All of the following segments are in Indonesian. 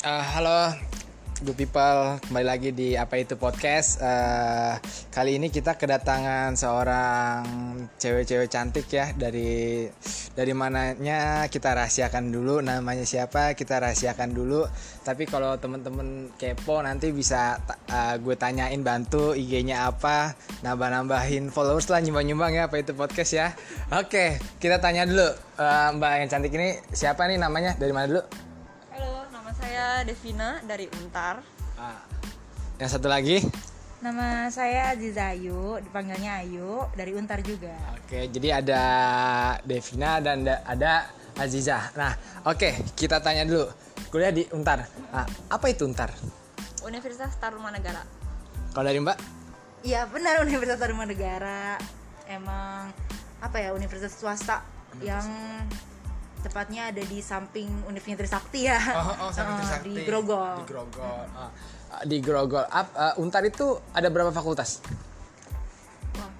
Uh, halo, good people, kembali lagi di apa itu podcast. Uh, kali ini kita kedatangan seorang cewek-cewek cantik ya dari dari mananya kita rahasiakan dulu namanya siapa kita rahasiakan dulu. Tapi kalau temen-temen kepo nanti bisa uh, gue tanyain bantu IG-nya apa, nambah-nambahin followers lah nyumbang-nyumbang ya apa itu podcast ya. Oke, kita tanya dulu uh, Mbak yang cantik ini siapa nih namanya dari mana dulu? Saya Devina dari Untar. Ah. Yang satu lagi? Nama saya Aziza Ayu, dipanggilnya Ayu dari Untar juga. Oke, jadi ada Devina dan ada Aziza. Nah, oke, kita tanya dulu. Kuliah di Untar. Nah, apa itu Untar? Universitas Tarumanegara. Kalau dari Mbak? Iya, benar Universitas Tarumanegara. Emang apa ya, universitas swasta yang tepatnya ada di samping Universitas Trisakti ya. Oh, oh samping Trisakti. di Grogol. Di Grogol. Uh, di Grogol. Up, uh, Untar itu ada berapa fakultas? Wah,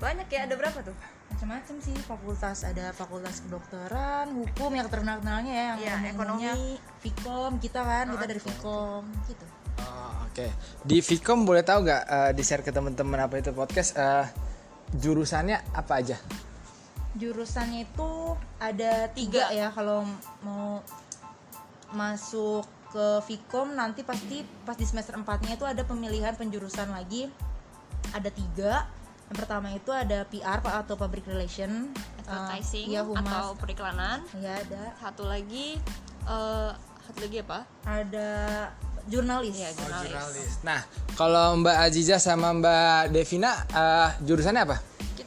banyak ya. Ada berapa tuh? Macam-macam sih fakultas. Ada fakultas kedokteran, hukum yang terkenal-kenalnya ya, yang ya, ekonomi, Vkom kita kan, oh, kita dari Vkom gitu. Oh, Oke, okay. di Vkom boleh tahu nggak uh, di share ke teman-teman apa itu podcast uh, jurusannya apa aja? Jurusannya itu ada tiga ya kalau mau masuk ke Vkom nanti pasti pas di semester empatnya itu ada pemilihan penjurusan lagi. Ada tiga. Yang pertama itu ada PR atau public relation advertising uh, ya, humas. atau periklanan. Ya ada. Satu lagi uh, satu lagi apa? Ada jurnalis. Ya jurnalis, oh, jurnalis. nah kalau Mbak Aziza sama Mbak Devina uh, jurusannya apa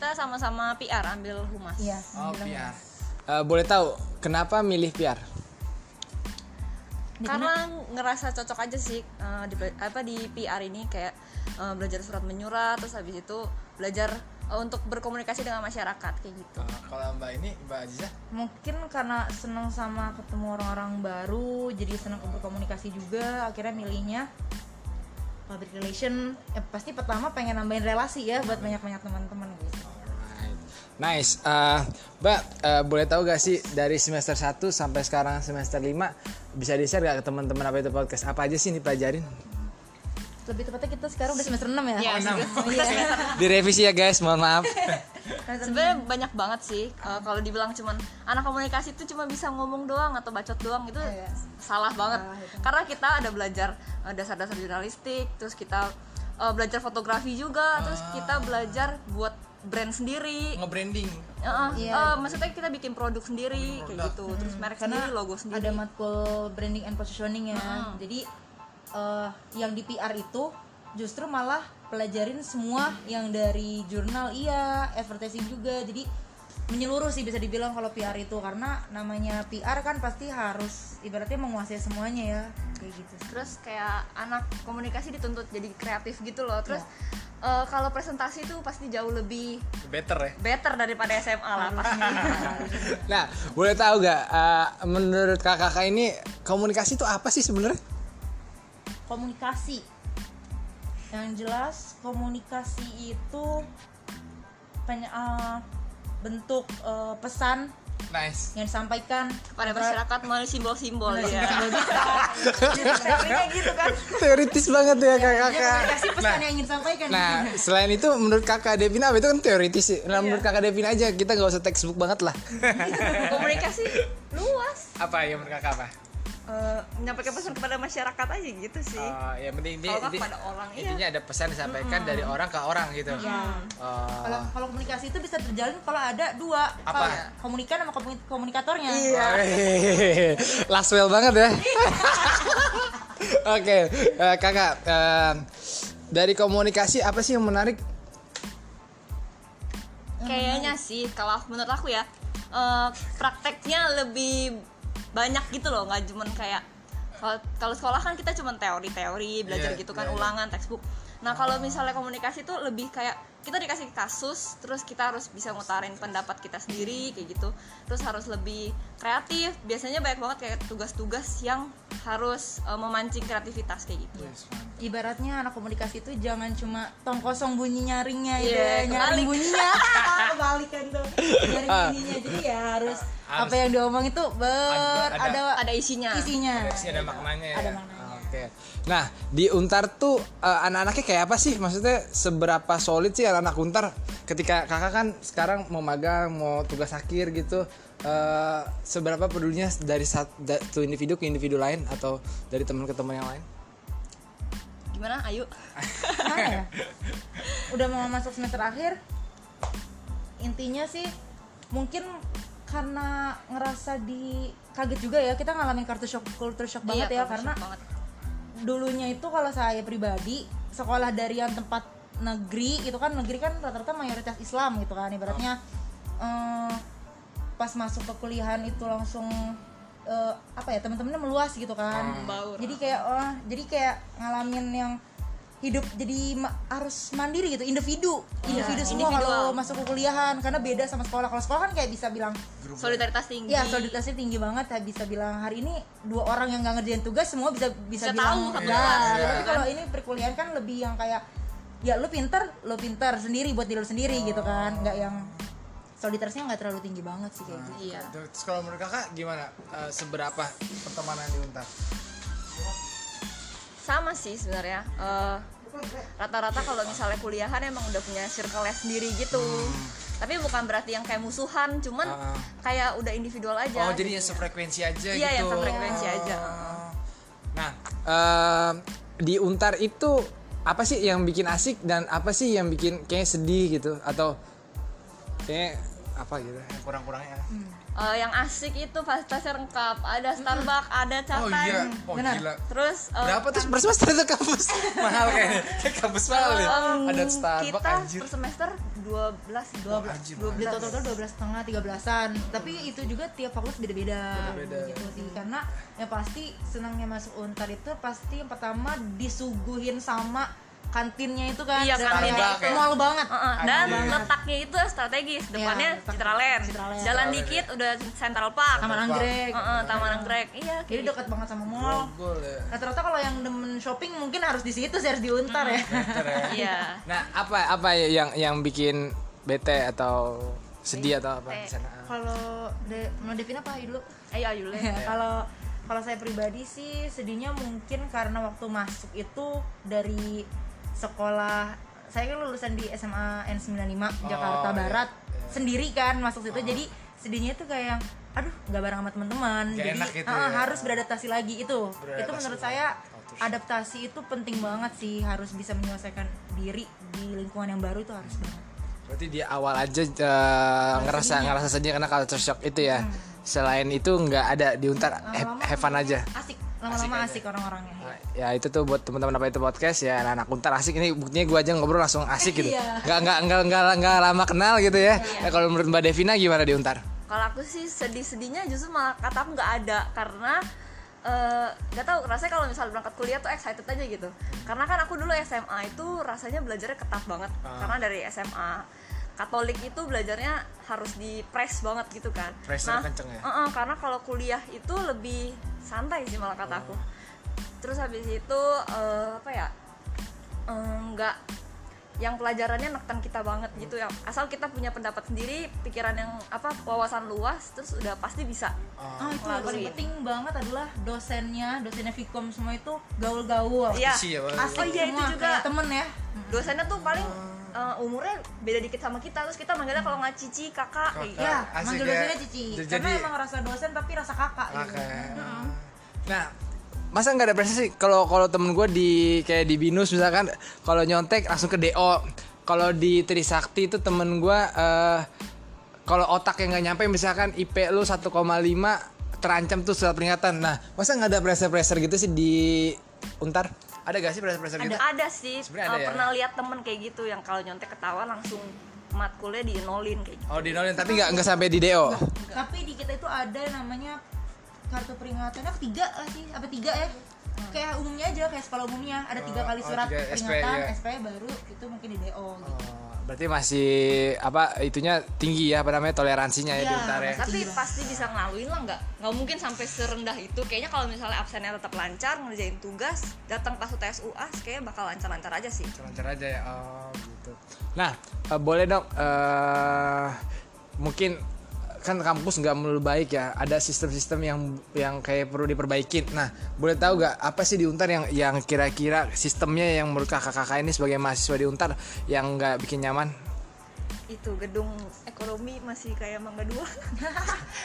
kita sama-sama PR ambil humas. Iya. Oh PR. Uh, boleh tahu kenapa milih PR? Karena ngerasa cocok aja sih uh, di apa di PR ini kayak uh, belajar surat menyurat terus habis itu belajar uh, untuk berkomunikasi dengan masyarakat kayak gitu. Uh, kalau Mbak ini Mbak Aziza? Mungkin karena senang sama ketemu orang-orang baru, jadi senang berkomunikasi juga, akhirnya milihnya public relation. Ya pasti pertama pengen nambahin relasi ya buat banyak-banyak teman-teman gitu. Nice. Uh, Mbak, uh, boleh tahu gak sih dari semester 1 sampai sekarang semester 5 bisa di-share gak ke teman-teman apa itu podcast? Apa aja sih ini pelajarin? Lebih tepatnya kita sekarang udah semester 6 ya? Iya, oh, 6. iya. Direvisi ya guys, mohon maaf. Sebenarnya banyak banget sih uh, kalau dibilang cuman anak komunikasi itu cuma bisa ngomong doang atau bacot doang itu oh, iya. salah banget. Ah, Karena kita ada belajar dasar-dasar jurnalistik, terus kita uh, belajar fotografi juga, ah. terus kita belajar buat brand sendiri. Nge-branding. Uh, iya. uh, maksudnya kita bikin produk sendiri produk. kayak gitu. Hmm. terus merek Karena sendiri logo sendiri. ada matkul branding and positioning ya. Hmm. jadi uh, yang di PR itu justru malah pelajarin semua yang dari jurnal. Iya advertising juga. Jadi menyeluruh sih bisa dibilang kalau PR itu. Karena namanya PR kan pasti harus ibaratnya menguasai semuanya ya. Kayak gitu. Terus kayak anak komunikasi dituntut jadi kreatif gitu loh. Terus ya uh, kalau presentasi itu pasti jauh lebih better ya? better daripada SMA lah pasti. Nah boleh tahu gak uh, menurut kakak-kakak ini komunikasi itu apa sih sebenarnya? Komunikasi. Yang jelas komunikasi itu banyak uh, bentuk uh, pesan Nice. Yang disampaikan pada masyarakat melalui simbol-simbol ya. Kayak gitu kan. Teoritis banget ya kakak-kakak. Ya, kasih pesan nah, yang ingin disampaikan. Nah, selain itu menurut kakak Devina itu kan teoritis sih. Nah, iya. menurut kakak Devina aja kita nggak usah textbook banget lah. Komunikasi luas. Apa yang menurut kakak apa? Uh, menyampaikan pesan kepada masyarakat aja gitu sih. Uh, ya penting dia, kalau pada orang iya. intinya iya. ada pesan disampaikan hmm. dari orang ke orang gitu. Iya. Uh, kalau kalau komunikasi itu bisa terjalin kalau ada dua apa? Komunikan sama komunikatornya. Iya. Last well banget ya. Oke, okay. uh, kakak. Uh, dari komunikasi apa sih yang menarik? Kayaknya sih kalau menurut aku ya uh, prakteknya lebih banyak gitu loh nggak cuman kayak kalau sekolah kan kita cuma teori-teori belajar yeah, gitu kan yeah, iya. ulangan yeah. textbook nah kalau misalnya komunikasi tuh lebih kayak kita dikasih kasus terus kita harus bisa ngutarin pendapat kita sendiri kayak gitu terus harus lebih kreatif. Biasanya banyak banget kayak tugas-tugas yang harus uh, memancing kreativitas kayak gitu. Yes, ibaratnya anak komunikasi itu jangan cuma tong kosong bunyi nyaringnya yeah, ya nyaring bunyinya. Kebalikan tuh nyari ininya jadi ya harus, apa yang diomong itu ber Ada- ada, ada isinya. isinya. Sih ada maknanya ya. Ada maknanya. Oke. Nah, di Untar tuh eh, anak-anaknya kayak apa sih? Maksudnya seberapa solid sih anak-anak Untar? Ketika Kakak kan sekarang mau magang, mau tugas akhir gitu. Eh, seberapa pedulinya dari satu individu ke individu lain atau dari teman ke teman yang lain? gimana ayo Gimana ya? Udah mau masuk semester akhir. Intinya sih mungkin karena ngerasa di kaget juga ya kita ngalamin culture shock culture shock banget Iya, ya karena shock banget. dulunya itu kalau saya pribadi sekolah dari yang tempat negeri itu kan negeri kan rata-rata mayoritas Islam gitu kan ibaratnya eh, pas masuk ke kuliahan itu langsung eh, apa ya teman-temannya meluas gitu kan. Baur. jadi kayak oh, jadi kayak ngalamin yang hidup jadi ma- harus mandiri gitu individu. Individu semua individual. kalau masuk ke kuliahan karena beda sama sekolah. Kalau sekolah kan kayak bisa bilang solidaritas tinggi. Ya solidaritasnya tinggi banget. Ya bisa bilang hari ini dua orang yang nggak ngerjain tugas semua bisa bisa, Bisa bilang tahu ya. kelas, Tapi kan. kalau ini perkuliahan kan lebih yang kayak ya lu pinter, lu pinter sendiri buat diri lu sendiri gitu kan, nggak yang solidaritasnya nggak terlalu tinggi banget sih kayak gitu. iya Terus kalau menurut Kakak gimana? Eh, seberapa pertemanan di Untar? sama sih sebenarnya Eh, rata-rata kalau misalnya kuliahan emang udah punya circle sendiri gitu tapi bukan berarti yang kayak musuhan cuman Hmm. Ah. kayak udah individual aja Oh, jadi yang sefrekuensi aja Iya, gitu. yang sefrekuensi aja. Nah, em, di Untar itu apa sih yang bikin asik dan apa sih yang bikin kayak sedih gitu atau kayak apa gitu yang kurang-kurangnya? Eh, yang asik itu fasilitasnya lengkap ada Starbucks ada Oh catai iya, oh Benar. gila. terus eh, Berapa tuh per semester itu kampus? Mahal kayaknya. Kayak kampus mahal ya. Ada Starbucks kita anjir. per semester 12 12 anjir, 12 Di total 12 setengah 13-an. Tapi itu juga tiap fakultas beda-beda Beda-beda. gitu sih. Karena yang pasti senangnya masuk Untar itu pasti yang pertama disuguhin sama kantinnya itu kan Iya, Dan kantinnya itu. mall banget. Uh-uh, dan Anjir. letaknya itu strategis depannya letak- Citraland jalan dikit udah Central Park Taman Anggrek. Uh-uh, Taman Anggrek iya Jadi dekat banget sama mall. Ya. Rata-rata kalau yang demen shopping mungkin harus di situ sih harus di Untar ya. iya Nah, apa apa yang yang bikin bete atau sedih atau apa di sana? Kalau de mau Devina apa dulu? ayo ayo. Ya, kalau kalau saya pribadi sih sedihnya mungkin karena waktu masuk itu dari sekolah saya kan lulusan di SMA N95 Jakarta iya, Barat iya. sendiri kan masuk situ jadi sedihnya tuh kayak yang aduh nggak bareng sama teman-teman jadi enak gitu ah, ya. harus beradaptasi lagi itu itu Beradaptasi menurut lagi. saya shock. adaptasi itu penting banget sih harus bisa menyelesaikan diri di lingkungan yang baru itu harus banget Berarti di awal aja eh, ngerasa ngerasa sedih karena culture shock itu ya. Selain itu nggak ada di Untar have, Lama-lama have fun aja. asik lama-lama aja. asik, orang-orangnya Nah, Ya itu tuh buat teman-teman apa itu podcast ya anak-anak Untar asik ini buktinya gue aja ngobrol langsung asik gitu. Iya. Nggak nggak nggak nggak nggak lama kenal gitu ya. Nah, kalau menurut Mbak Devina gimana di Untar? kalau aku sih sedih-sedihnya justru malah kata aku nggak ada karena eh, nggak tahu rasanya kalau misalnya berangkat kuliah tuh excited aja gitu karena kan aku dulu SMA itu rasanya belajarnya ketat banget Ah. karena dari SMA Katolik itu belajarnya harus di press banget gitu kan Pressnya kenceng ya? eh-eh, karena kalau kuliah itu lebih santai sih malah kata aku terus habis itu eh, apa ya eh, nggak yang pelajarannya neken kita banget gitu ya asal kita punya pendapat sendiri pikiran yang apa wawasan luas terus udah pasti bisa Ah itu yang Ngelakuin. paling penting banget adalah dosennya, dosennya Vkom semua itu gaul-gaul. Iya. Ya? Asik Oh iya, itu juga. kayak temen ya. dosennya tuh paling eh, umurnya beda dikit sama kita terus kita manggilnya kalau nggak cici kakak kayak gitu. Kakak. Ya, Asik manggil ya. dosennya Cici. Jadi- Karena emang rasa dosen tapi rasa kakak gitu. Oke. Nah, masa nggak ada prestasi? Kalau kalau temen gue di kayak di binus misalkan, kalau nyontek langsung ke do. Kalau di Trisakti itu temen gue, eh kalau otak yang nggak nyampe misalkan IP lu 1,5 terancam tuh surat peringatan. Nah, masa nggak ada pressure-pressure gitu sih di Untar? Ada gak sih pressure-pressure gitu? ada sih Sebenarnya ada ya? pernah lihat temen kayak gitu yang kalau nyontek ketawa langsung matkulnya dienolin kayak gitu Oh di nolin tapi nggak nggak sampai di do. Tapi di kita itu ada namanya kartu peringatannya ketiga lah sih, apa tiga ya? Kayak umumnya aja, kayak sekolah umumnya ada tiga Oh, kali oh, surat tiga SP, peringatan, iya. SP baru itu mungkin di DO gitu. Oh, berarti masih apa itunya tinggi ya apa namanya toleransinya ya di Iya, Untar ya. tapi pasti bisa ngelaluin lah nggak nggak mungkin sampai serendah itu. Kayaknya kalau misalnya absennya tetap lancar ngerjain tugas datang pas UTS UAS kayaknya bakal lancar-lancar aja sih. Lancar aja ya oh gitu. Nah eh, boleh dong mungkin mungkin kan kampus nggak melulu baik ya ada sistem-sistem yang yang kayak perlu diperbaiki nah boleh tahu gak apa sih di Untar yang yang kira-kira sistemnya yang menurut kakak-kakak ini sebagai mahasiswa di Untar yang nggak bikin nyaman itu gedung ekonomi masih kayak Mangga Dua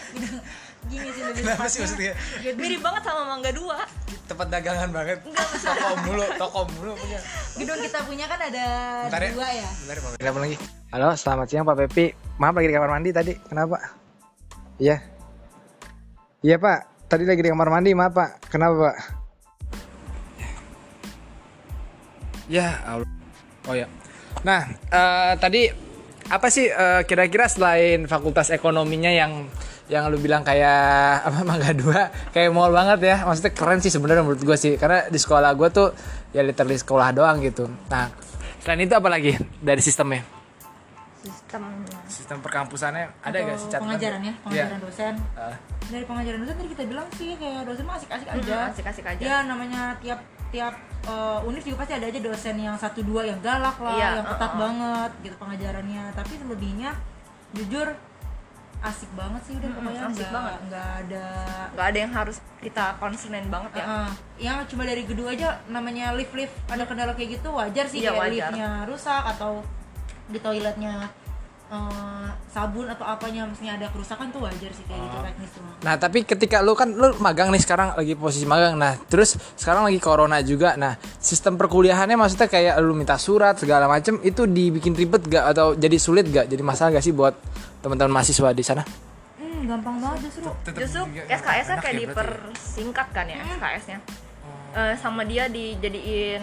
gini sih lebih kenapa sih maksudnya mirip banget sama Mangga Dua tempat dagangan banget toko mulu toko mulu punya gedung kita punya kan ada Bentar ya. dua ya Bentar ya. Telepon lagi. Halo, selamat siang Pak Pepi. Maaf lagi di kamar mandi tadi. Kenapa? Iya. Iya Pak. Tadi lagi di kamar mandi, maaf Pak. Kenapa Pak? Ya Allah. Oh ya. Nah, eh, tadi apa sih eh, kira-kira selain fakultas ekonominya yang yang lu bilang kayak apa Mangga Dua kayak mall banget ya maksudnya keren sih sebenarnya menurut gue sih karena di sekolah gue tuh ya literally sekolah doang gitu nah selain itu apa lagi dari sistemnya sistem sistem perkampusannya ada Atau gak sih catatan? pengajarannya Iya. pengajaran dosen Ah. dari pengajaran dosen tadi kita bilang sih kayak dosen mah asik-asik aja asik-asik aja ya namanya tiap tiap uh, univ juga pasti ada aja dosen yang satu dua yang galak lah Iya, yang ketat uh, uh. banget gitu pengajarannya tapi selebihnya jujur asik banget sih udah Mm-mm, pokoknya asik nggak banget. nggak ada nggak ada yang harus kita concernin banget ya Uh-uh. yang cuma dari gedung aja namanya lift lift ada kendala kayak gitu wajar sih Iya, kayak wajar. liftnya rusak atau di toiletnya uh, sabun atau apanya maksudnya ada kerusakan tuh wajar sih kayak gitu teknis semua. Nah tapi ketika lu kan lu magang nih sekarang lagi posisi magang. Nah terus sekarang lagi corona juga. Nah sistem perkuliahannya maksudnya kayak lu minta surat segala macem Itu dibikin ribet gak atau jadi sulit gak Jadi masalah gak sih buat teman-teman mahasiswa di sana? Hmm, gampang banget justru. Justru SKS-nya kayak dipersingkat kan ya SKS-nya Eh, sama dia dijadiin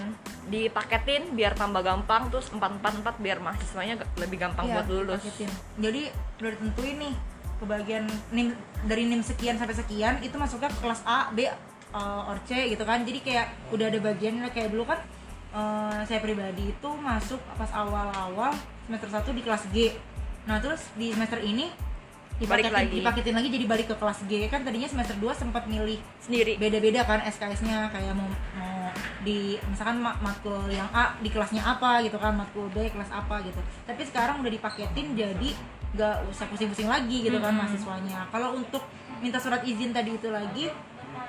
dipaketin biar tambah gampang terus 444 biar mahasiswanya lebih gampang Iya, buat lulus. dipaketin. jadi udah ditentuin nih kebagian nim dari nim sekian sampai sekian itu masuknya ke kelas A B uh, or C gitu kan. Jadi kayak udah ada bagiannya kayak dulu kan uh, saya pribadi itu masuk pas awal-awal semester 1 di kelas G. Nah terus di semester ini Balik lagi. dipaketin lagi jadi balik ke kelas G. Kan tadinya semester 2 sempat milih sendiri. beda-beda kan SKS-nya kayak mau mau di misalkan ma- matkul yang A di kelasnya apa gitu kan matkul B kelas apa gitu. Tapi sekarang udah dipaketin jadi gak usah pusing-pusing lagi gitu kan mahasiswanya. Kalau untuk minta surat izin tadi itu lagi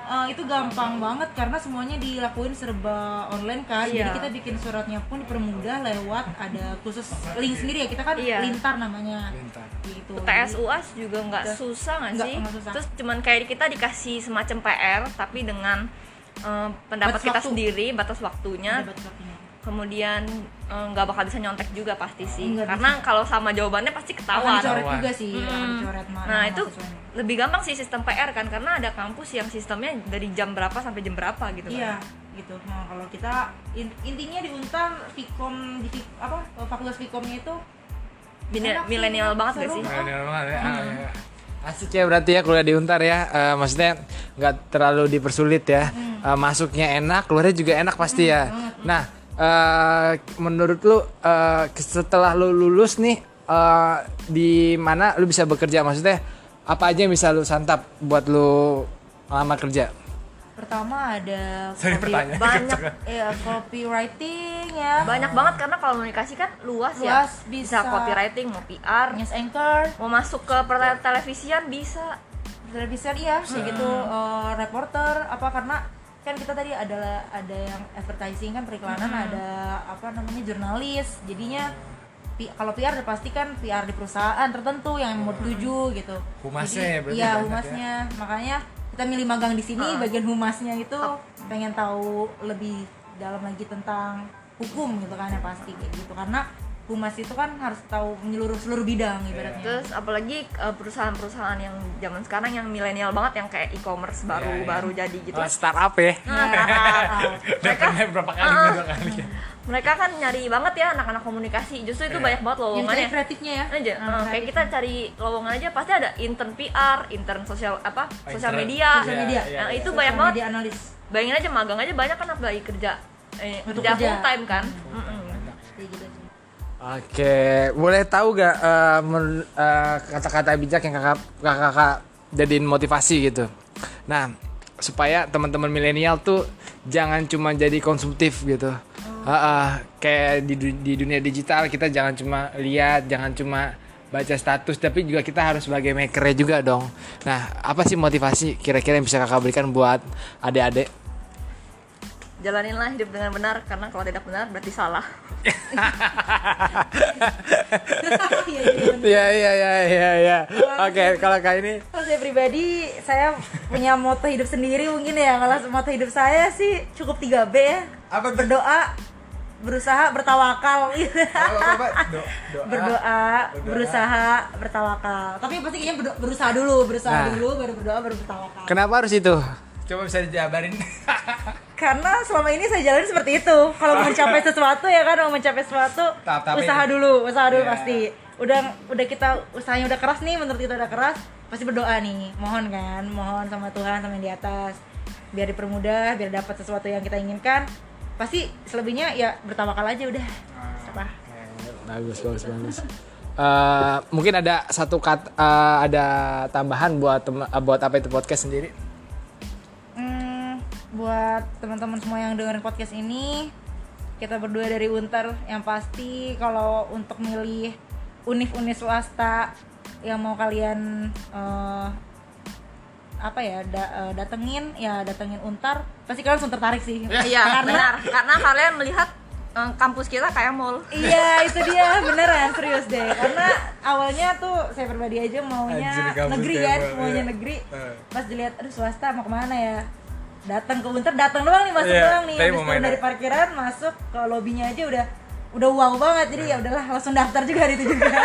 eh, itu gampang banget karena semuanya dilakuin serba online kan jadi Iya. kita bikin suratnya pun dipermudah lewat ada khusus link sendiri ya kita kan Iya. lintar namanya Lintar. gitu UTS UAS juga nggak susah nggak sih susah. terus cuman kayak kita dikasih semacam PR tapi dengan eh, pendapat Batas kita waktu. sendiri batas waktunya Ada batas-batasnya. Kemudian eh, nggak bakal bisa nyontek juga pasti sih Nggak karena kalau sama jawabannya pasti akan ketahuan dicoret Ketahuan. juga sih akan Mm. dicoret ma- nah itu mahasiswanya. lebih gampang sih sistem PR kan karena ada kampus yang sistemnya dari jam berapa sampai jam berapa gitu Iya, kan gitu. Nah, kalau kita in- intinya di Untar Vkom di Vik- apa fakultas Vkomnya itu milenial banget gak sih Milenial banget ya. Ah, iya. Asik ya berarti ya kuliah di Untar ya. Eh, maksudnya nggak terlalu dipersulit ya. Eh, masuknya enak, keluarnya juga enak pasti ya. Nah, eh, menurut lu eh, setelah lu lulus nih eh, di mana lu bisa bekerja? Maksudnya apa aja yang bisa lu santap buat lu lama kerja? pertama ada Sorry, copy- pertanyaan banyak ya copywriting ya. banyak banget karena kalau komunikasi kan luas, ya Luas, bisa. copywriting mau PR News anchor, mau masuk ke per- televisian bisa television iya, Hmm. gitu eh, reporter apa karena kan kita tadi adalah ada yang advertising kan periklanan Hmm. ada apa namanya jurnalis. Jadinya pi- kalau PR udah pasti kan PR di perusahaan tertentu yang mau tuju gitu. Humasnya Jadi, ya iya banyak humasnya. Makanya kita milih magang di sini Ah. bagian humasnya itu pengen tahu lebih dalam lagi tentang hukum gitu kan ya pasti kayak gitu. Karena humas itu kan harus tahu menyeluruh seluruh bidang ibaratnya terus apalagi eh, perusahaan-perusahaan yang zaman sekarang yang milenial banget yang kayak e-commerce baru Iya, iya. baru jadi gitu Oh, startup ya. Nah, Mereka berapa kali Ah. dua kali. ya. mereka kan nyari banget ya anak-anak komunikasi justru itu Iya. banyak banget yang lowongannya kayak kreatifnya ya aja Nah, kayak kita cari lowongan aja pasti ada intern PR intern sosial apa sosial intern. media Sosial media. Iya, Nah, iya, itu Social banyak banget media analis bayangin aja magang aja banyak kan apalagi kerja eh, Untuk kerja kerja. full time kan Mm-mm. kayak gitu Oke, boleh tahu gak eh, men- eh, kata-kata bijak yang kakak kakak jadiin motivasi gitu? Nah, supaya teman-teman milenial tuh jangan cuma jadi konsumtif gitu. Ah, ah, kayak di, di dunia digital kita jangan cuma lihat, jangan cuma baca status tapi juga kita harus sebagai makernya juga dong. Nah, apa sih motivasi kira-kira yang bisa kakak berikan buat adik-adik? Jalaninlah hidup dengan benar karena kalau tidak benar berarti salah Iya, iya. Iya iya iya. Oke, kalau kak ini Kalau saya pribadi, saya punya moto hidup sendiri mungkin ya. Kalau moto hidup saya sih cukup 3B ya. Apa tuh? Berdoa, berusaha, bertawakal. berdoa, berusaha, bertawakal. Tapi pasti kayaknya berusaha dulu, berusaha Nah. dulu, baru berdoa, baru bertawakal. kenapa harus itu? Coba bisa dijabarin. Karena selama ini saya jalani seperti itu. Kalau mau mencapai sesuatu ya kan, mau mencapai sesuatu, Tahap-tahapnya usaha dulu, usaha dulu Iya. pasti. Udah udah kita usahanya udah keras nih, menurut kita udah keras, pasti berdoa nih. Mohon kan, mohon sama Tuhan sama yang di atas. Biar dipermudah, biar dapat sesuatu yang kita inginkan. Pasti selebihnya ya bertawakal aja udah. Apa? bagus bagus bagus. Eh, mungkin ada satu kata eh, ada tambahan buat tem- eh, buat apa itu podcast sendiri? Buat teman-teman semua yang dengerin podcast ini, kita berdua dari Untar yang pasti kalau untuk milih univ-univ swasta yang mau kalian eh, apa ya da- eh, datengin ya datengin Untar pasti kalian langsung tertarik sih. Iya benar. Karena kalian melihat eh, kampus kita kayak mall. Iya itu dia. Beneran serius deh. Karena awalnya tuh saya pribadi aja maunya Anjir, negeri kan maunya iya. negeri. Pas dilihat aduh swasta mau ke mana ya datang ke Unter datang doang nih masuk Iya, doang nih. habis turun main dari parkiran masuk ke lobbynya aja udah udah wow banget. Jadi ya udahlah langsung daftar juga hari itu juga.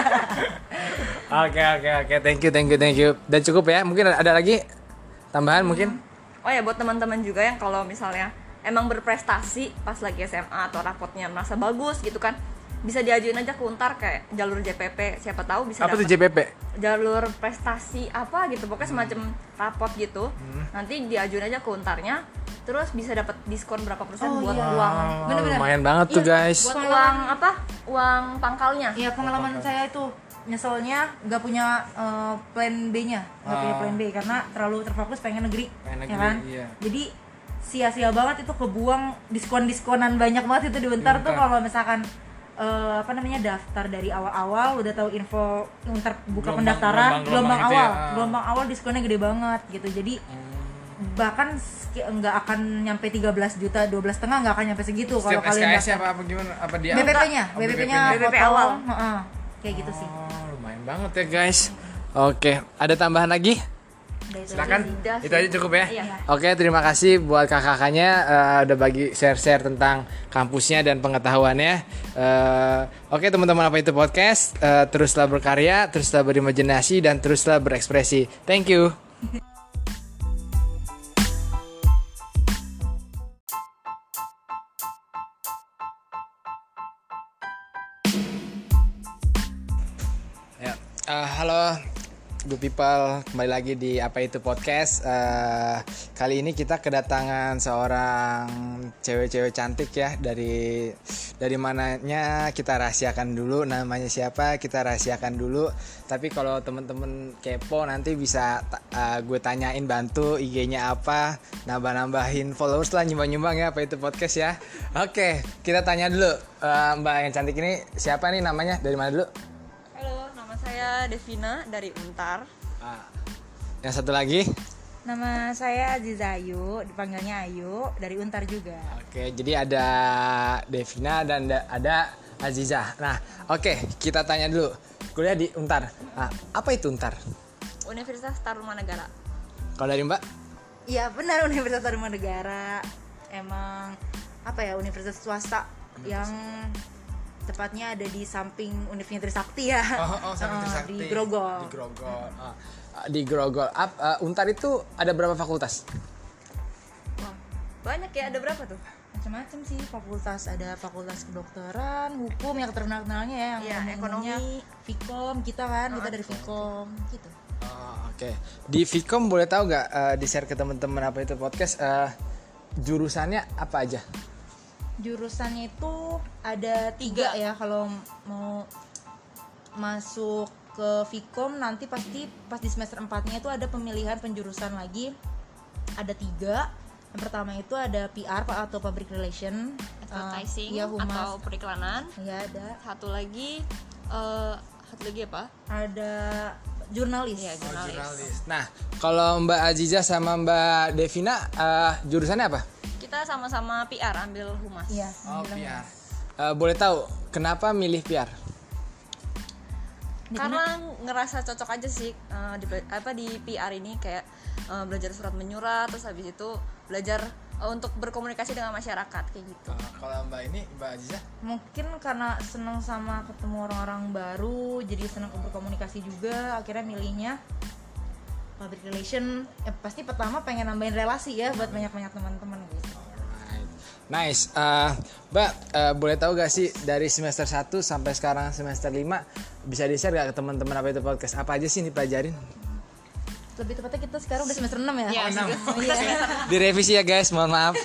Oke oke oke, thank you thank you thank you. Dan cukup ya, mungkin ada lagi? Tambahan mungkin? oh ya buat teman-teman juga yang kalau misalnya emang berprestasi pas lagi SMA atau rapotnya merasa bagus gitu kan bisa diajuin aja ke Untar kayak jalur JPP siapa tahu bisa Apa tuh JPP? jalur prestasi apa gitu pokoknya semacam rapot gitu nanti diajuin aja ke untarnya terus bisa dapat diskon berapa persen Oh, buat iya. uang Bener-bener. Lumayan banget tuh Iya, guys. buat uang apa uang pangkalnya ya pengalaman saya itu nyeselnya nggak punya eh, plan B-nya nggak punya Ah. plan B karena terlalu terfokus pengen negeri, Pengen ya negeri, kan iya. jadi sia-sia banget itu kebuang diskon-diskonan banyak banget itu di Untar tuh Untar. kalau misalkan eh, apa namanya daftar dari awal-awal udah tahu info Untar buka Gelombang- pendaftaran gelombang- gelombang, gelombang itu awal ya, gelombang awal diskonnya gede banget gitu jadi bahkan ski- nggak akan nyampe 13 juta 12 setengah nggak akan nyampe segitu kalau kalian SKS daftar. apa apa gimana? Apa dia? BPP-nya, Oh, BPP-nya BPP foto, awal. heeh, kayak gitu sih. Oh, lumayan banget ya guys. Oke, ada tambahan lagi? Silakan. Itu aja cukup ya. Iya. Oke, terima kasih buat kakak-kakaknya eh, udah bagi share-share tentang kampusnya dan pengetahuannya. Eh, Oke, teman-teman apa itu podcast? Eh, teruslah berkarya, teruslah berimajinasi dan teruslah berekspresi. Thank you. Ya, eh, halo good people, kembali lagi di apa itu podcast. Eh, kali ini kita kedatangan seorang cewek-cewek cantik ya dari dari mananya kita rahasiakan dulu namanya siapa kita rahasiakan dulu. Tapi kalau temen-temen kepo nanti bisa eh, gue tanyain bantu IG-nya apa, nambah-nambahin followers lah nyumbang-nyumbang ya apa itu podcast ya. Oke, kita tanya dulu eh, Mbak yang cantik ini siapa nih namanya dari mana dulu? Devina dari Untar Ah, yang satu lagi. Nama saya Aziza Ayu, dipanggilnya Ayu dari Untar juga. Oke, jadi ada Devina dan da- ada Aziza. Nah, oke, kita tanya dulu. Kuliah di Untar. Nah, apa itu Untar? Universitas Tarumanegara Kalau dari Mbak? Iya benar Universitas Tarumanegara. Emang apa ya universitas swasta yang tepatnya ada di samping Universitas Trisakti ya. Eh, Di Grogol. Di Grogol. Ah, ah, di Grogol. Ap- ah, Untar itu ada berapa fakultas? wah banyak ya ada berapa tuh Macam-macam sih fakultas ada fakultas kedokteran, hukum yang terkenal kenalnya ya, yang umumnya ekonomi. Vkom kita kan, kita Oh, dari Vkom gitu. Oh, oke. Di Vkom boleh tahu nggak eh, di share ke teman-teman apa itu podcast eh, jurusannya apa aja? Jurusannya itu ada tiga ya kalau mau masuk ke Vkom nanti pasti pas di semester 4 nya itu ada pemilihan penjurusan lagi. Ada tiga. Yang pertama itu ada PR Pak atau Public Relation advertising Eh, iya, humas. atau periklanan. Ya ada. Satu lagi eh, satu lagi apa? Ada jurnalis Iya, Oh, jurnalis. jurnalis. Nah, kalau Mbak Aziza sama Mbak Devina eh, jurusannya apa? kita sama-sama PR ambil humas iya Oh, PR. Eh, boleh tahu kenapa milih PR? karena ngerasa cocok aja sih eh, di apa di PR ini kayak eh, belajar surat menyurat terus habis itu belajar eh, untuk berkomunikasi dengan masyarakat kayak gitu Eh, kalau Mbak ini, Mbak Aziza? mungkin karena seneng sama ketemu orang-orang baru jadi seneng berkomunikasi juga akhirnya milihnya public relation eh, pasti pertama pengen nambahin relasi ya buat banyak-banyak teman-teman gitu Alright. Nice. Eh, Mbak, eh, boleh tahu gak sih dari semester 1 sampai sekarang semester 5 bisa di-share gak ke teman-teman apa itu podcast? Apa aja sih yang dipelajarin? Lebih tepatnya kita sekarang udah semester 6 ya? Iya, iya. Direvisi ya guys, mohon maaf.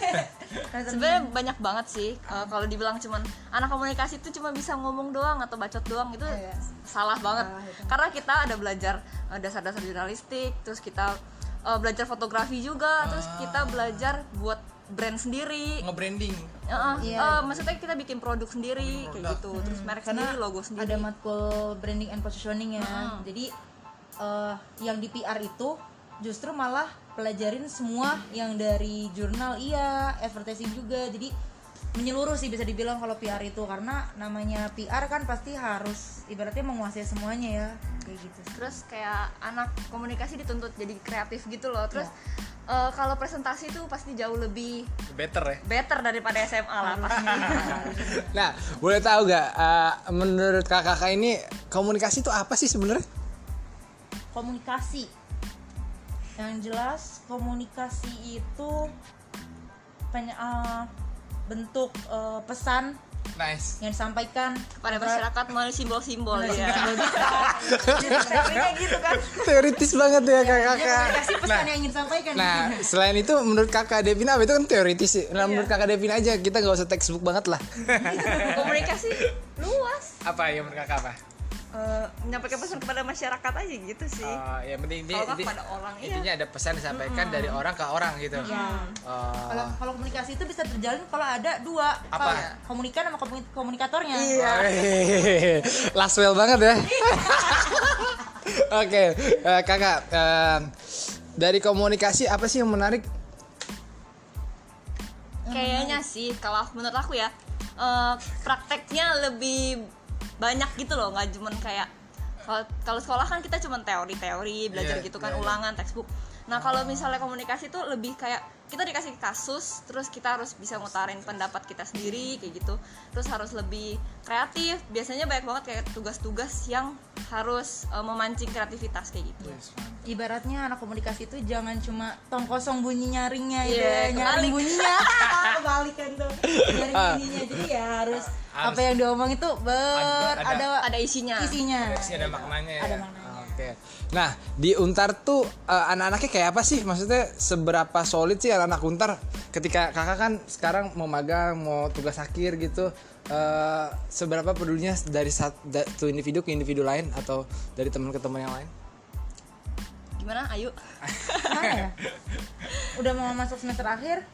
sebenarnya banyak banget sih Eh, kalau dibilang cuman anak komunikasi itu cuma bisa ngomong doang atau bacot doang itu Iya. salah banget. Karena kita ada belajar eh, dasar-dasar jurnalistik terus kita eh, belajar fotografi juga terus kita belajar buat brand sendiri. Nge-branding. Heeh, Iya. eh, maksudnya kita bikin produk sendiri kayak gitu. Terus merek karena sendiri logo sendiri. ada matkul branding and positioning ya. Jadi eh, yang di PR itu justru malah pelajarin semua yang dari jurnal. Iya advertising juga. Jadi menyeluruh sih bisa dibilang kalau PR itu. Karena namanya PR kan pasti harus ibaratnya menguasai semuanya ya. Kayak gitu. Terus kayak anak komunikasi dituntut jadi kreatif gitu loh. Terus Iya. eh, kalau presentasi itu pasti jauh lebih Better ya. better daripada SMA lah. Pasti Nah, boleh tahu gak eh, menurut kakak-kakak ini komunikasi itu apa sih sebenarnya? Komunikasi yang jelas komunikasi itu penya- eh, bentuk eh, pesan Nice. yang disampaikan pada masyarakat melalui simbol-simbol ya simbol teorinya gitu kan Teoritis banget ya ya kakak-kakak. komunikasi pesan yang ingin disampaikan Nah, selain itu menurut kakak Devina itu kan teoritis sih. Nah, menurut kakak Devina aja kita nggak usah textbook banget lah. komunikasi luas apa ya menurut kakak apa? Eh, menyampaikan pesan kepada masyarakat aja gitu sih Oh, ya penting inti, inti- kepada orang, iya. intinya ada pesan disampaikan dari orang ke orang gitu. Iya. Oh. kalau kalau komunikasi itu bisa terjalin kalau ada dua Apa? Komunikan sama komuni- komunikatornya Wih, Laswell banget ya. Oke, eh, kakak. eh, dari komunikasi apa sih yang menarik? kayaknya sih kalau menurut aku ya eh, prakteknya lebih banyak gitu loh nggak cuman kayak kalau- sekolah kan kita cuman teori-teori belajar Iya, gitu kan iya, iya. ulangan textbook nah kalau misalnya komunikasi tuh lebih kayak kita dikasih kasus terus kita harus bisa ngutarin pendapat kita sendiri kayak gitu. Terus harus lebih kreatif. Biasanya banyak banget kayak tugas-tugas yang harus eh, memancing kreativitas kayak gitu. Ibaratnya anak komunikasi itu jangan cuma tong kosong bunyi nyaringnya gitu ya, nyaring kebalik. bunyinya. Kebalikan tuh. Nyaring bunyinya. Jadi ya harus, Harus. apa yang diomong itu ber Ada- ada, ada isinya. isinya. Pasti ada maknanya ya. Ada maknanya. Oke. Nah, di Untar tuh eh, anak-anaknya kayak apa sih? Maksudnya seberapa solid sih anak-anak Untar ketika kakak kan sekarang mau magang, mau tugas akhir gitu. eh, seberapa pedulinya dari satu individu ke individu lain atau dari teman ke teman yang lain? gimana ayo Gimana ya udah mau masuk semester akhir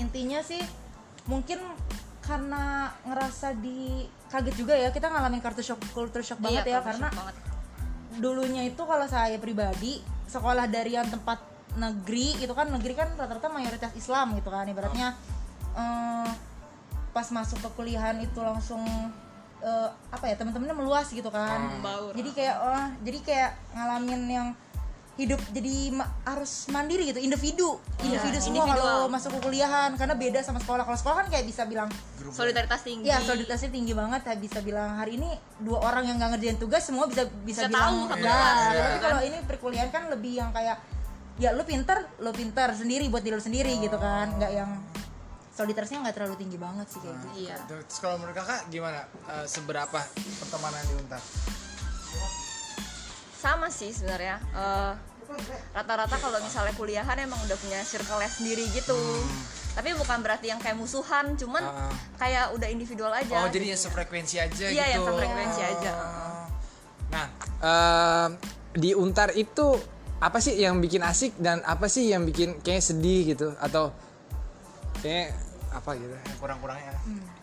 intinya sih mungkin karena ngerasa di kaget juga ya kita ngalamin kartu shock culture shock banget ya Iya, karena banget. Dulunya itu kalau saya pribadi sekolah dari yang tempat negeri itu kan negeri kan rata-rata mayoritas Islam gitu kan ibaratnya eh, pas masuk ke kuliahan itu langsung eh, apa ya teman-temannya meluas gitu kan. Jadi kayak oh, jadi kayak ngalamin yang hidup jadi ma- harus mandiri gitu individu individu semua individual. kalau masuk ke kuliahan karena beda sama sekolah kalau sekolah kan kayak bisa bilang solidaritas tinggi Ya solidaritasnya tinggi banget ya bisa bilang hari ini dua orang yang nggak ngerjain tugas semua bisa bisa, Bisa bilang tahu satu ya. kelas, gitu Tapi kan. kalau ini perkuliahan kan lebih yang kayak ya lu pinter, lu pinter sendiri buat diri lu sendiri gitu kan, nggak yang solidaritasnya nggak terlalu tinggi banget sih kayak gitu. iya Terus kalau menurut kakak gimana? Eh, seberapa pertemanan di Untar? Sama sih sebenarnya Eh, rata-rata kalau misalnya kuliahan emang udah punya circle sendiri gitu. Tapi bukan berarti yang kayak musuhan cuman Ah. kayak udah individual aja Oh, jadi yang sefrekuensi aja iya gitu. yang sefrekuensi aja. Nah, em, di Untar itu apa sih yang bikin asik dan apa sih yang bikin kayak sedih gitu? Atau kayak apa gitu? Kurang-kurangnya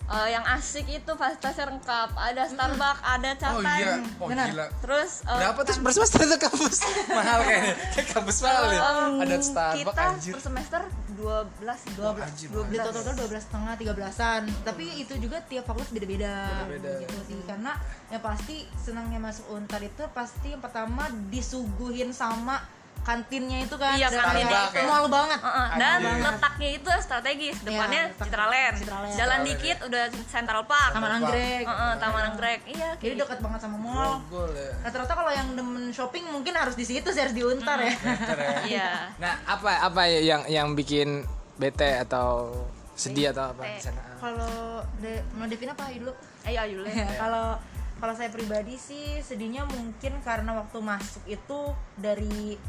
Eh, yang asik itu fasilitasnya lengkap. Ada Starbucks ada oh catatan iya. Oh Benar. gila. Terus eh, berapa tuh? Per semester itu kampus. Mahal kayaknya. Kayak kampus mahal ya. Em, ada Starbucks kita anjir. per semester 12 12 Anjir, di total total dua belas setengah tiga belasan. Tapi itu juga tiap fakultas beda beda Beda-beda. gitu sih. Karena yang pasti senangnya masuk untar itu pasti yang pertama disuguhin sama kantinnya itu kan. Iya, kantinnya kayak itu. mall banget. Heeh, dan Anjir. letaknya itu strategis. Depannya letak- Citraland Citraland. jalan dikit udah Central Park. Taman anggrek. Heeh, Taman Anggrek. Iya kayak jadi gitu. dekat banget sama mall. Ya. Rata-rata kalau yang demen shopping mungkin harus di situ sih harus di untar ya Better ya. iya. Nah apa apa yang yang bikin bete atau sedih atau apa? Di sana kalau de mau Devin apa dulu ayo ayo. Ya, kalau kalau saya pribadi sih sedihnya mungkin karena waktu masuk itu dari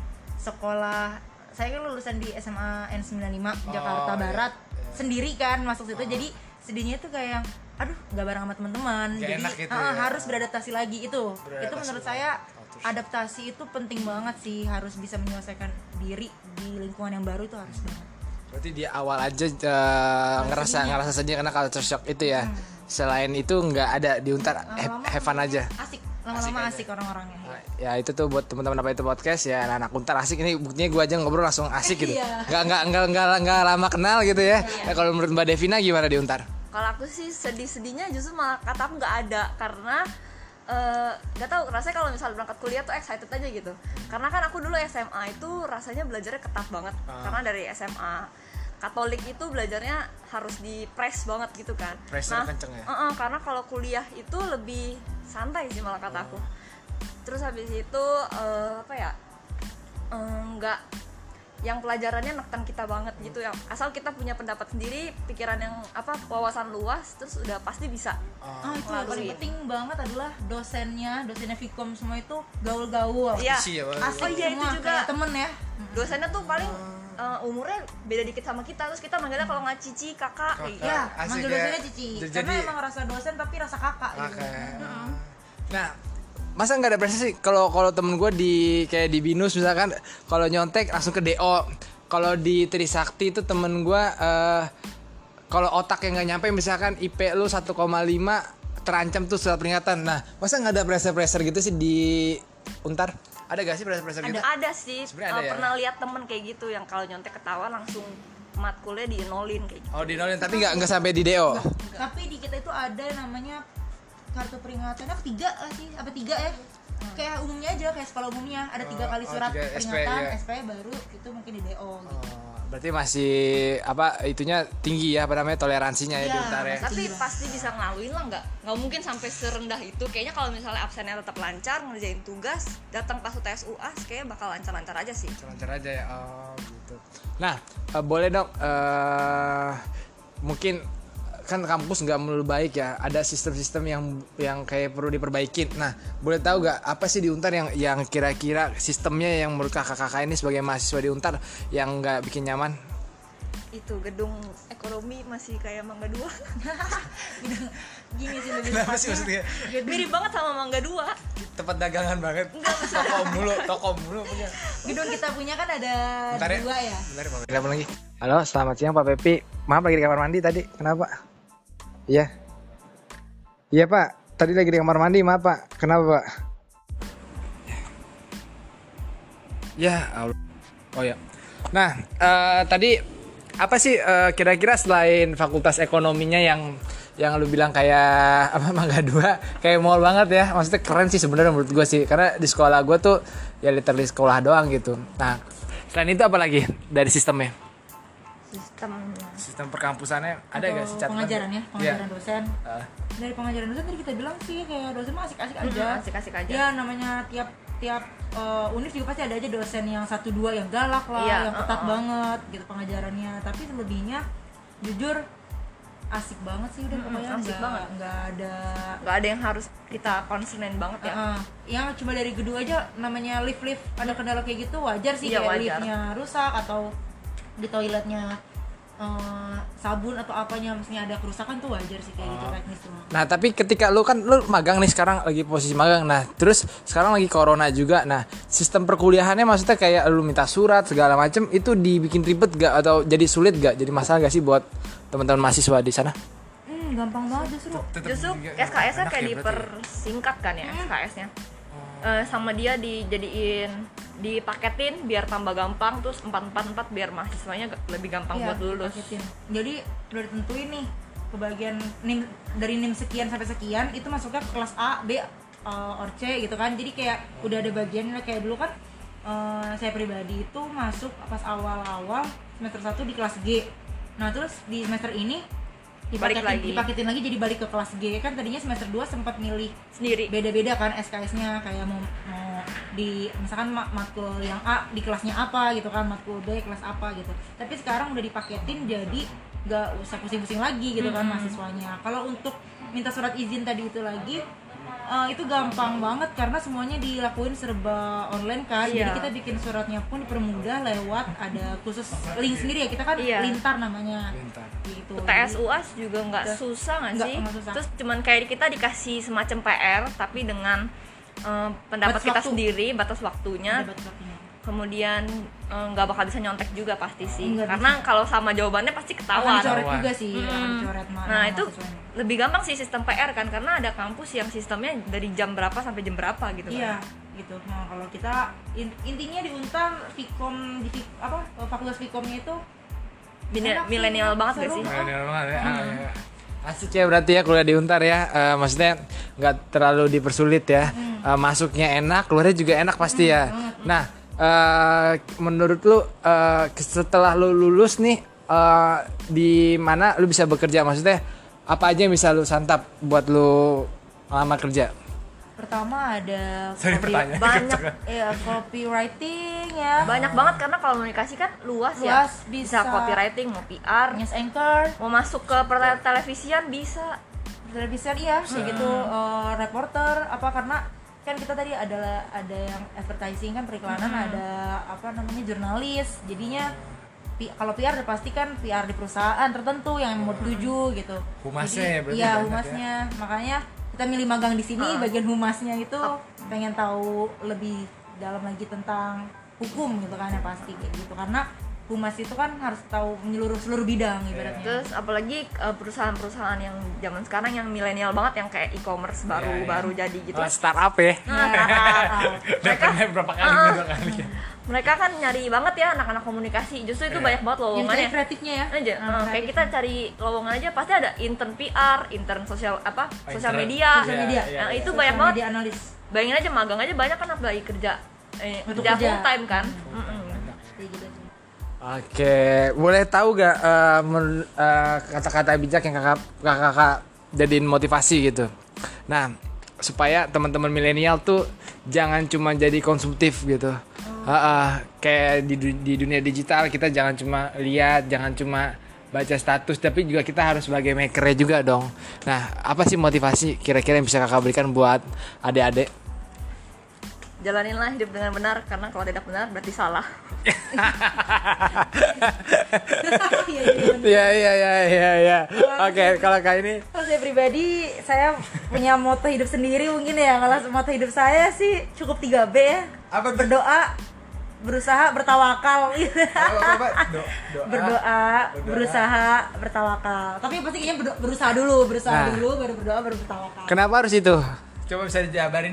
sekolah saya kan lulusan di SMA N95 Jakarta iya, Barat iya. sendiri kan masuk situ. Jadi sedihnya itu kayak yang aduh nggak bareng sama teman-teman. Jadi enak gitu ah, ya. harus beradaptasi lagi itu. Beradaptasi itu menurut saya Oh, adaptasi itu penting banget sih. Harus bisa menyelesaikan diri di lingkungan yang baru itu harus banget. Berarti di awal aja eh, ngerasa ngerasa sedih karena culture shock itu ya? Selain itu nggak ada di untar have, Lama-lama have fun aja? Asik lama-lama Asik orang-orangnya. Nah, ya itu tuh buat teman-teman apa itu podcast ya anak-anak untar asik. Ini buktinya gue aja ngobrol langsung asik gitu. Iya. nggak nggak nggak nggak nggak lama kenal gitu ya. Nah, kalau menurut mbak Devina gimana di untar? Kalau aku sih sedih-sedihnya justru malah kata aku nggak ada karena eh, nggak tahu rasanya kalau misalnya berangkat kuliah tuh excited aja gitu. Karena kan aku dulu SMA itu rasanya belajarnya ketat banget. Ah. karena dari SMA Katolik itu belajarnya harus di press banget gitu kan Pressnya kenceng ya? eh-eh, karena kalau kuliah itu lebih santai sih malah kata aku terus habis itu eh, apa ya eh, nggak yang pelajarannya neken kita banget gitu yang asal kita punya pendapat sendiri pikiran yang apa wawasan luas terus udah pasti bisa Ah itu yang paling penting banget adalah dosennya, dosennya Vkom semua itu gaul-gaul. Iya. Ya, Bang? Asik Oh iya, itu semua, juga. kayak temen ya. dosennya tuh paling eh, umurnya beda dikit sama kita terus kita manggilnya kalau nggak cici kakak gitu. Ya, Asik manggil ya. dosennya Cici. Jadi- Karena emang rasa dosen tapi rasa kakak gitu. Oke. Nah, masa nggak ada prestasi kalau kalau temen gue di kayak di binus misalkan kalau nyontek langsung ke do kalau di Trisakti itu temen gue eh kalau otak yang nggak nyampe misalkan IP lu 1,5 terancam tuh surat peringatan nah masa nggak ada pressure-pressure gitu sih di untar ada gak sih pressure-pressure gitu? Ada sih. Sebenarnya eh, ada ya? pernah lihat temen kayak gitu yang kalau nyontek ketawa langsung matkulnya dienolin kayak gitu. Oh di nolin tapi nggak nggak sampai di do Tapi di kita itu ada namanya kartu peringatannya tiga lah sih, apa tiga ya? Kayak umumnya aja, kayak sekolah umumnya. Ada tiga Oh, kali oh, surat tiga SP, peringatan, iya. SP baru itu mungkin di DO gitu. Oh, berarti masih apa itunya tinggi ya apa namanya toleransinya ya di Iya, untar ya? tapi Iya. pasti bisa ngelaluin lah nggak nggak mungkin sampai serendah itu. Kayaknya kalau misalnya absennya tetap lancar ngerjain tugas datang pas UTS UAS kayaknya bakal lancar-lancar aja sih. Lancar aja ya oh gitu. Nah eh, boleh dong eh mungkin kan kampus nggak melulu baik ya ada sistem-sistem yang yang kayak perlu diperbaikin nah boleh tahu nggak apa sih di untar yang yang kira-kira sistemnya yang menurut kakak-kakak ini sebagai mahasiswa di untar yang nggak bikin nyaman itu gedung ekonomi masih kayak Mangga Dua Gini sih lebih kenapa sih maksudnya mirip banget sama Mangga Dua tempat dagangan banget toko mulu toko mulu punya Gedung kita punya kan ada Bentar ya. dua ya. Bentar, Pak. Telepon lagi. Halo, selamat siang Pak Pepi. Maaf lagi di kamar mandi tadi. Kenapa? Iya. Iya Pak. Tadi lagi di kamar mandi, maaf Pak. Kenapa Pak? Ya Allah. Oh ya. Nah, eh, tadi apa sih eh, kira-kira selain fakultas ekonominya yang yang lu bilang kayak apa Mangga Dua kayak mall banget ya maksudnya keren sih sebenarnya menurut gue sih karena di sekolah gue tuh ya literally sekolah doang gitu nah selain itu apa lagi dari sistemnya sistem perkampusannya ada gak sih catatan pengajaran ya, pengajaran dosen. Ah. Dari pengajaran dosen tadi kita bilang sih kayak dosen mah asik-asik aja. Asik-asik aja. Ya namanya tiap tiap uh, univ juga pasti ada aja dosen yang satu dua yang galak lah, Iya, yang ketat uh-uh. banget gitu pengajarannya. Tapi selebihnya jujur asik banget sih udah pokoknya asik banget. nggak ada nggak ada yang harus kita concernin banget ya Uh-uh. yang cuma dari gedung aja namanya lift lift ada kendala kayak gitu wajar sih Iya, kayak wajar. liftnya rusak atau di toiletnya uh, sabun atau apanya maksudnya ada kerusakan tuh wajar sih kayak gitu teknis semua. Nah tapi ketika lu kan lu magang nih sekarang lagi posisi magang. Nah terus sekarang lagi corona juga. Nah sistem perkuliahannya maksudnya kayak lu minta surat segala macem itu dibikin ribet gak atau jadi sulit gak jadi masalah gak sih buat teman-teman mahasiswa di sana? Hmm, gampang banget justru. Justru SKS-nya kayak dipersingkat kan ya SKS-nya. Eh, sama dia dijadiin dipaketin biar tambah gampang terus 444 biar mahasiswanya lebih gampang Iya, buat lulus. paketin. jadi udah ditentuin nih kebagian nim dari nim sekian sampai sekian itu masuknya ke kelas A B uh, or C gitu kan jadi kayak udah ada bagiannya kayak dulu kan uh, saya pribadi itu masuk pas awal-awal semester 1 di kelas G nah terus di semester ini Balik dipaketin, lagi. dipaketin lagi jadi balik ke kelas G. Kan tadinya semester 2 sempat milih Sendiri. beda-beda kan SKS-nya kayak mau, mau di misalkan ma- matkul yang A di kelasnya apa gitu kan matkul B kelas apa gitu. Tapi sekarang udah dipaketin jadi nggak usah pusing-pusing lagi gitu kan mahasiswanya. Kalau untuk minta surat izin tadi itu lagi eh, itu gampang banget karena semuanya dilakuin serba online kan jadi Iya. kita bikin suratnya pun dipermudah lewat ada khusus link sendiri ya kita kan Iya. lintar namanya gitu TS UAS juga nggak susah nggak sih? susah. Terus cuman kayak kita dikasih semacam PR tapi dengan eh, pendapat Batas kita waktu. sendiri, batas waktunya. Ada batas-batasnya. Kemudian eh, nggak bakal bisa nyontek juga pasti sih. Nggak Karena kalau sama jawabannya pasti akan ketahuan. dicoret Ketahuan. juga sih akan Mm. dicoret ma- Nah itu mahasiswanya. lebih gampang sih sistem PR kan karena ada kampus yang sistemnya dari jam berapa sampai jam berapa gitu Iya, kan. gitu. Nah, kalau kita in- intinya di Untar Vkom di apa fakultas Vkomnya itu milenial banget gak sih? Milenial banget ya. Ah, iya. Asik ya berarti ya kuliah di Untar ya. Eh, maksudnya nggak terlalu dipersulit ya. Eh, masuknya enak, keluarnya juga enak pasti ya. Nah, eh, menurut lu eh, setelah lu lulus nih eh, di mana lu bisa bekerja? Maksudnya apa aja yang bisa lu santap buat lu lama kerja? pertama ada Sorry, copy-. Banyak ya copywriting ya. banyak banget karena kalau komunikasi kan luas, ya. Luas, bisa. copywriting, mau PR, News anchor, mau masuk ke per- televisian bisa. televisi iya kayak gitu Hmm. eh, reporter apa karena kan kita tadi adalah ada yang advertising kan periklanan Hmm. ada apa namanya jurnalis. Jadinya P- kalau PR pasti kan PR di perusahaan tertentu yang mau tuju gitu. Humasnya Jadi, ya berarti iya banyak ya? humasnya makanya kita milih magang di sini bagian humasnya itu pengen tahu lebih dalam lagi tentang hukum gitu kan ya pasti kayak gitu. Karena humas itu kan harus tahu menyeluruh seluruh bidang ibaratnya Terus apalagi eh, perusahaan-perusahaan yang zaman sekarang yang milenial banget yang kayak e-commerce baru Iya, iya. baru jadi gitu. Oh, startup ya. Nah, startup. mereka Dapatnya berapa kali? Ah. Dua kali ya. mereka kan nyari banget ya anak-anak komunikasi. Justru itu Iya. banyak banget yang lowongannya. kayak kreatifnya ya aja Nah, eh, kayak kita cari lowongan aja pasti ada intern PR, intern sosial apa sosial intern. media, Sosial Iya, media iya, Nah, iya. itu Sosial banyak banget. media analis Bayangin aja magang aja banyak kan apalagi kerja eh, Untuk kerja kerja. full time kan. Gitu sih Oke, boleh tahu gak men- eh, kata-kata bijak yang kakak kakak jadiin motivasi gitu? Nah, supaya teman-teman milenial tuh jangan cuma jadi konsumtif gitu. Ah, ah, kayak di, di dunia digital kita jangan cuma lihat, jangan cuma baca status, tapi juga kita harus sebagai makernya juga dong. Nah, apa sih motivasi kira-kira yang bisa kakak berikan buat adik-adik? Jalaninlah hidup dengan benar karena kalau tidak benar berarti salah. Iya, iya. Iya iya iya. Oke, kalau kak ini Kalau saya pribadi, saya punya moto hidup sendiri mungkin ya. Kalau moto hidup saya sih cukup 3B ya. Apa tuh? Berdoa, berusaha, bertawakal. apa? Do- doa. berdoa, berusaha, bertawakal. Tapi pasti kayaknya berusaha dulu, berusaha Nah. dulu, baru berdoa, baru bertawakal. Kenapa harus itu? Coba bisa dijabarin.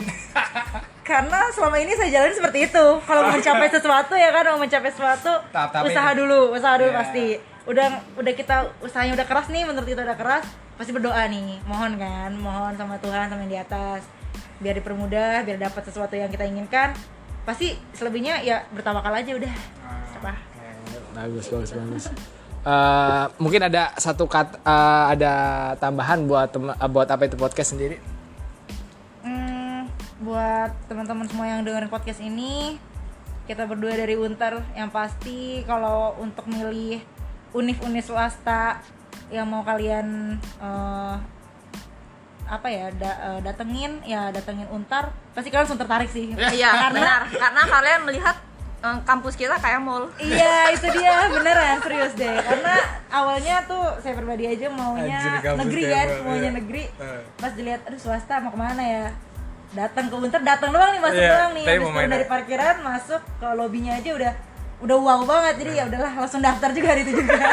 Karena selama ini saya jalani seperti itu. Kalau mau mencapai sesuatu ya kan, mau mencapai sesuatu, Tahap-tahapnya usaha itu. dulu, usaha dulu Iya. pasti. Udah udah kita usahanya udah keras nih, menurut kita udah keras, pasti berdoa nih, mohon kan, mohon sama Tuhan sama yang di atas, biar dipermudah, biar dapat sesuatu yang kita inginkan. Pasti selebihnya ya bertawakal aja udah. Apa? bagus bagus bagus. Eh, mungkin ada satu kata eh, ada tambahan buat tem- eh, buat apa itu podcast sendiri? Buat teman-teman semua yang dengerin podcast ini, kita berdua dari Untar yang pasti kalau untuk milih univ-univ swasta yang mau kalian eh, apa ya da- eh, datengin ya datengin Untar pasti kalian langsung tertarik sih. Iya, benar. Karena kalian melihat eh, kampus kita kayak mall. iya itu dia. Beneran serius deh. Karena awalnya tuh saya pribadi aja maunya Anjir, negeri kan maunya iya. negeri. Pas dilihat aduh swasta mau ke mana ya datang ke Unter datang doang nih masuk Iya, doang nih. habis turun dari parkiran masuk ke lobbynya aja udah udah wow banget. Jadi ya udahlah langsung daftar juga hari itu juga.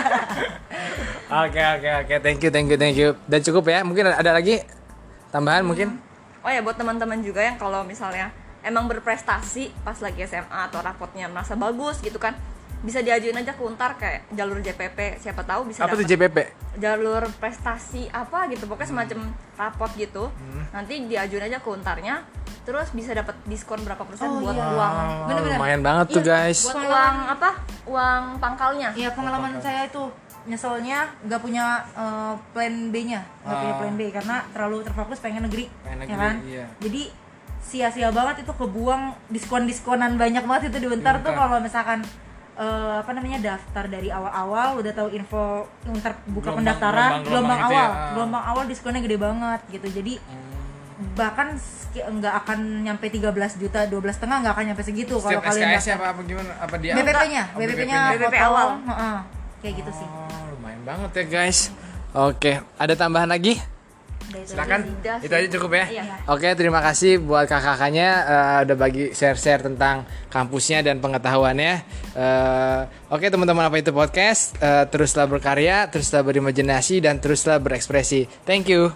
Oke oke oke, thank you thank you thank you. Dan cukup ya, mungkin ada lagi tambahan mungkin? oh ya buat teman-teman juga yang kalau misalnya emang berprestasi pas lagi SMA atau rapotnya merasa bagus gitu kan bisa diajuin aja ke untar kayak jalur JPP siapa tahu bisa Apa tuh JPP? jalur prestasi apa gitu pokoknya semacam rapot gitu nanti diajuin aja ke untarnya terus bisa dapat diskon berapa persen Oh, buat iya. uang Oh, Bener-bener. lumayan banget tuh Iya, guys. buat uang apa uang pangkalnya ya pengalaman saya itu nyeselnya nggak punya eh, plan B-nya nggak punya Ah. plan B karena terlalu terfokus pengen negeri, Pengen ya negeri, kan iya. jadi sia-sia banget itu kebuang diskon-diskonan banyak banget itu di Untar tuh kalau misalkan eh, apa namanya daftar dari awal-awal udah tahu info Untar buka Gelombang- pendaftaran gelombang- gelombang, gelombang itu ya, awal ah. gelombang awal diskonnya gede banget gitu jadi bahkan ski- nggak akan nyampe 13 juta 12 setengah nggak akan nyampe segitu kalau kalian SKS daftar. apa apa gimana? Apa dia? BPP-nya, BPP-nya. BPP awal. Heeh, kayak gitu sih. Oh, lumayan banget ya guys. Oke, ada tambahan lagi? Silakan. Itu aja cukup ya. Iya. Oke, terima kasih buat kakak-kakaknya eh, udah bagi share-share tentang kampusnya dan pengetahuannya. Eh, Oke, teman-teman apa itu podcast? Eh, teruslah berkarya, teruslah berimajinasi dan teruslah berekspresi. Thank you.